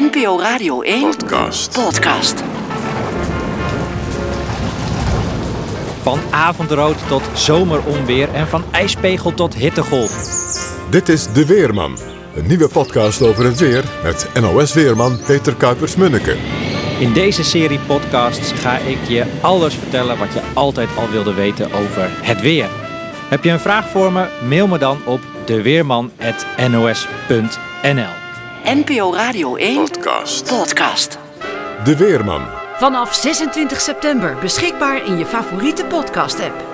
NPO Radio 1 Podcast. podcast. Van avondrood tot zomeronweer en van ijspegel tot hittegolf. Dit is De Weerman. Een nieuwe podcast over het weer met NOS-weerman Peter Kuipers-Munneke. In deze serie podcasts ga ik je alles vertellen wat je altijd al wilde weten over het weer. Heb je een vraag voor me? Mail me dan op deweerman.nos.nl NPO Radio 1 Podcast. podcast. De Weerman. Vanaf 26 september beschikbaar in je favoriete podcast-app.